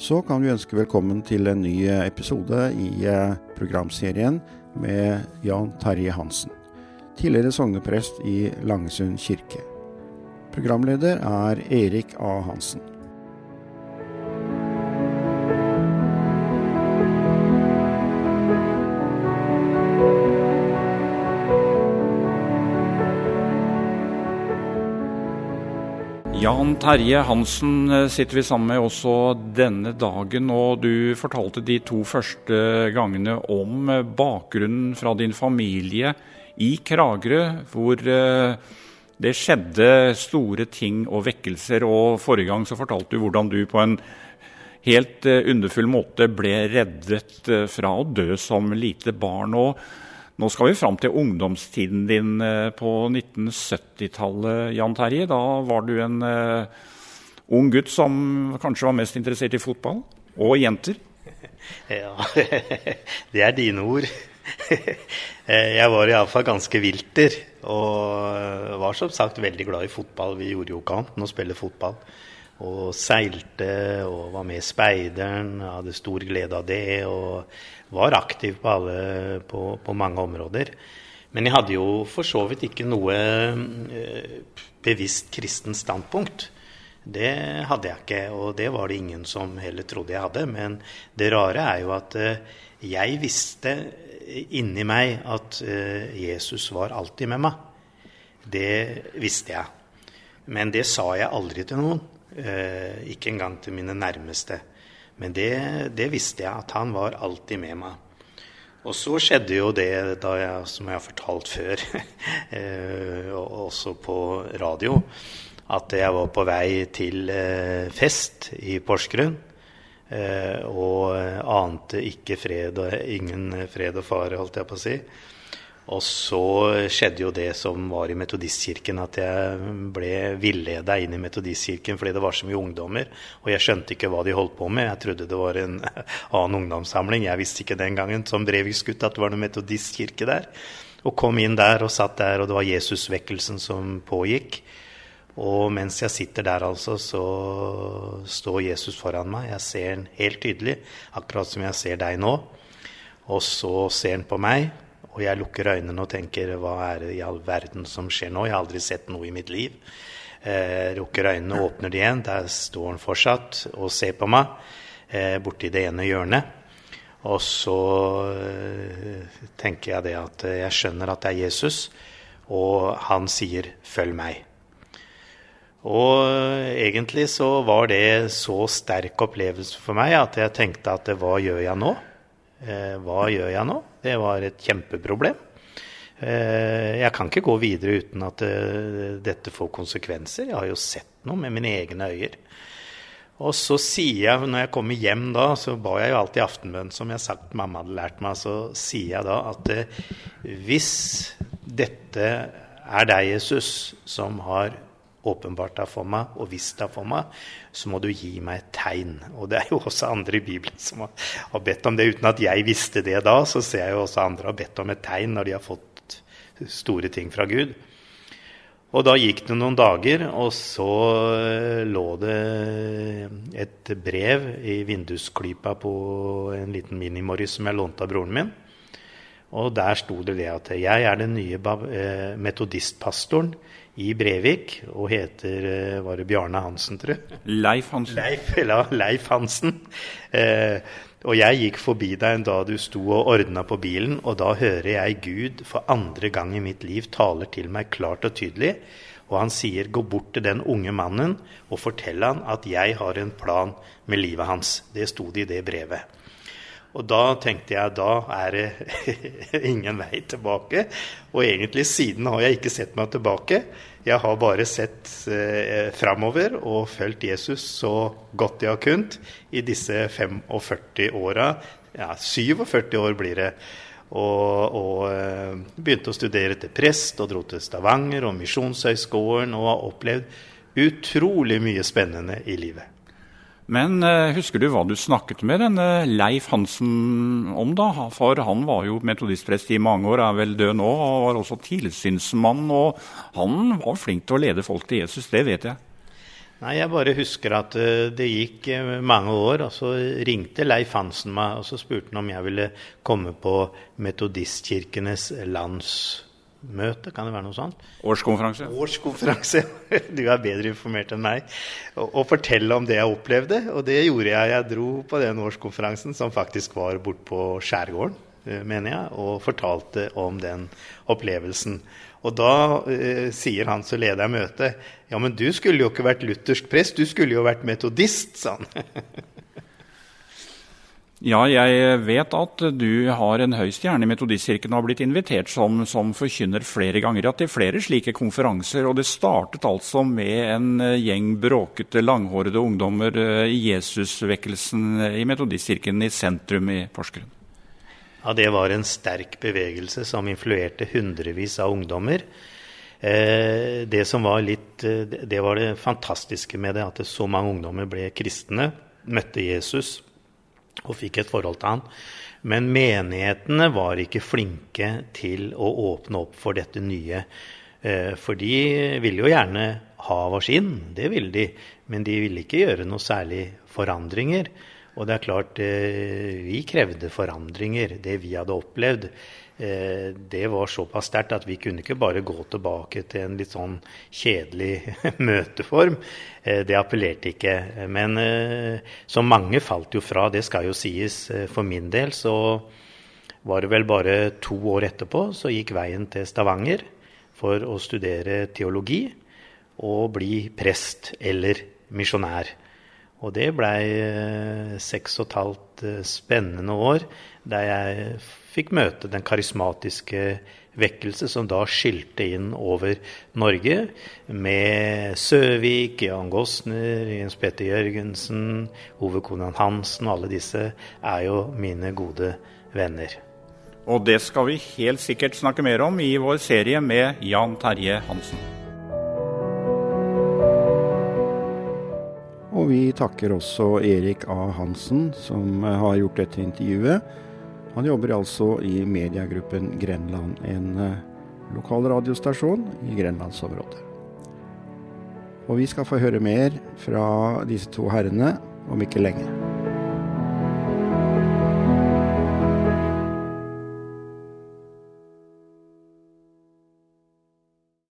så kan vi ønske velkommen til en ny episode i eh, programserien med Jan Terje Hansen, tidligere sogneprest i Langesund kirke. Programleder er Erik A. Hansen. Jan Terje Hansen eh, sitter vi sammen med også denne dagen. og Du fortalte de to første gangene om eh, bakgrunnen fra din familie i Kragerø, hvor eh, det skjedde store ting og vekkelser. og Forrige gang så fortalte du hvordan du på en helt underfull måte ble reddet fra å dø som lite barn. og nå skal vi fram til ungdomstiden din eh, på 1970-tallet, Jan Terje. Da var du en uh, ung gutt som kanskje var mest interessert i fotball. Og jenter. Ja, det er dine ord. Eh, jeg var iallfall ganske vilter. Og var som sagt veldig glad i fotball. Vi gjorde jo ikke annet enn å spille fotball. Og seilte og var med i Speideren. Hadde stor glede av det. Og var aktiv på, alle, på, på, mange områder. Men jeg hadde jo for så vidt ikke noe eh, bevisst kristent standpunkt. Det hadde jeg ikke, og det var det ingen som heller trodde jeg hadde. Men det rare er jo at eh, jeg visste inni meg at eh, Jesus var alltid med meg. Det visste jeg. Men det sa jeg aldri til noen. Ikke engang til mine nærmeste. Men det, det, visste jeg, at han var alltid med meg. Og så skjedde jo det jeg, som jeg har fortalt før, eh, også på radio, at jeg var på vei til eh, fest i Porsgrunn. Eh, og ante ikke fred og ingen fred og fare, holdt jeg på å si. Og så skjedde jo det som var i Metodistkirken, at jeg ble villeda inn i Metodistkirken fordi det var så mye ungdommer. Og jeg skjønte ikke hva de holdt på med. Jeg trodde det var en annen ungdomssamling. Jeg visste ikke den gangen som Breviksgutt at det var noen metodistkirke der. Og kom inn der og satt der, og det var Jesusvekkelsen som pågikk. Og mens jeg sitter der, altså, så står Jesus foran meg. Jeg ser han helt tydelig, akkurat som jeg ser deg nå. Og så ser han på meg. Og jeg lukker øynene og tenker hva er det i all verden som skjer nå? Jeg har aldri sett noe i mitt liv. Eh, lukker øynene og åpner de igjen. Der står han fortsatt og ser på meg eh, borti det ene hjørnet. Og så eh, tenker jeg det at jeg skjønner at det er Jesus, og han sier 'følg meg'. Og egentlig så var det så sterk opplevelse for meg at jeg tenkte at hva gjør jeg nå? Eh, hva gjør jeg nå? Det var et kjempeproblem. Eh, jeg kan ikke gå videre uten at eh, dette får konsekvenser. Jeg har jo sett noe med mine egne øyer. Og så sier jeg, når jeg kommer hjem da, så ba jeg jo alltid aftenbønn, som jeg sagt mamma hadde lært meg. Så sier jeg da at hvis dette er deg, Jesus, som har åpenbart deg for meg og visst deg for meg, så må du gi meg et tegn. Og det er jo også andre i Bibelen som har bedt om det. Uten at jeg visste det da, så ser jeg jo også andre har bedt om et tegn når de har fått store ting fra Gud. Og da gikk det noen dager, og så eh, lå det et brev i vindusklypa på en liten minimorris som jeg lånte av broren min. Og der sto det det at jeg er den nye eh, metodistpastoren i Brevik og heter eh, Var det Bjarne Hansen, tror jeg? Leif Hansen. Leif, eller Leif Hansen. Eh, og jeg gikk forbi deg en dag du sto og ordna på bilen, og da hører jeg Gud for andre gang i mitt liv taler til meg klart og tydelig. Og han sier, 'Gå bort til den unge mannen og fortell han at jeg har en plan med livet hans'. Det sto det i det brevet. Og da tenkte jeg da er det ingen vei tilbake. Og egentlig siden har jeg ikke sett meg tilbake. Jeg har bare sett eh, framover og fulgt Jesus så godt jeg har kunnet i disse 45 åra. Ja, 47 år blir det. Og, og eh, begynte å studere til prest og dro til Stavanger og Misjonshøgskolen og har opplevd utrolig mye spennende i livet. Men uh, husker du hva du snakket med denne Leif Hansen om, da? For han var jo metodistprest i mange år, er vel død nå, og var også tilsynsmann. Og han var flink til å lede folk til Jesus, det vet jeg. Nei, jeg bare husker at eh, det gikk eh, mange år, og så ringte Leif Hansen meg og så spurte han om jeg ville komme på Metodistkirkenes landsmøte, kan det være noe sånt? Årskonferanse. Årskonferanse. Du er bedre informert enn meg. Og, og fortelle om det jeg opplevde. Og det gjorde jeg. Jeg dro på den årskonferansen, som faktisk var borte på skjærgården, eh, mener jeg, og fortalte om den opplevelsen. Og da eh, sier han som leder møtet, ja, men du skulle jo ikke vært luthersk prest, du skulle jo vært metodist, sa han. ja, jeg vet at du har en høy stjerne i Metodistkirken og har blitt invitert som, som forkynner flere ganger til flere slike konferanser. Og det startet altså med en eh, gjeng bråkete, langhårede ungdommer eh, i Jesusvekkelsen i Metodistkirken i sentrum i Porsgrunn. Ja, Det var en sterk bevegelse som influerte hundrevis av ungdommer. Eh, det som var litt, eh, det var det fantastiske med det, at så mange ungdommer ble kristne, møtte Jesus og fikk et forhold til han. Men menighetene var ikke flinke til å åpne opp for dette nye. Eh, for de ville jo gjerne ha oss sin, det ville de, men de ville ikke gjøre noe særlig forandringer. Og det er klart, eh, vi krevde forandringer. Det vi hadde opplevd, eh, det var såpass sterkt at vi kunne ikke bare gå tilbake til en litt sånn kjedelig møteform. Eh, det appellerte ikke. Men så mange falt jo fra, det skal jo sies. For min del så var det vel bare to år etterpå så gikk veien til Stavanger for å studere teologi og bli prest eller misjonær. Og det blei eh, seks og et halvt eh, spennende år der jeg fikk møte den karismatiske vekkelse som da skilte inn over Norge, med Søvik, Jan Gosner, Jens Petter Jørgensen, Ove Konan Hansen og alle disse er jo mine gode venner. Og det skal vi helt sikkert snakke mer om i vår serie med Jan Terje Hansen. Vi takker også Erik A. Hansen, som eh, har gjort dette intervjuet. Han jobber altså i mediegruppen Grenland, en eh, lokal radiostasjon i grenlandsområdet. Og vi skal få høre mer fra disse to herrene om ikke lenge.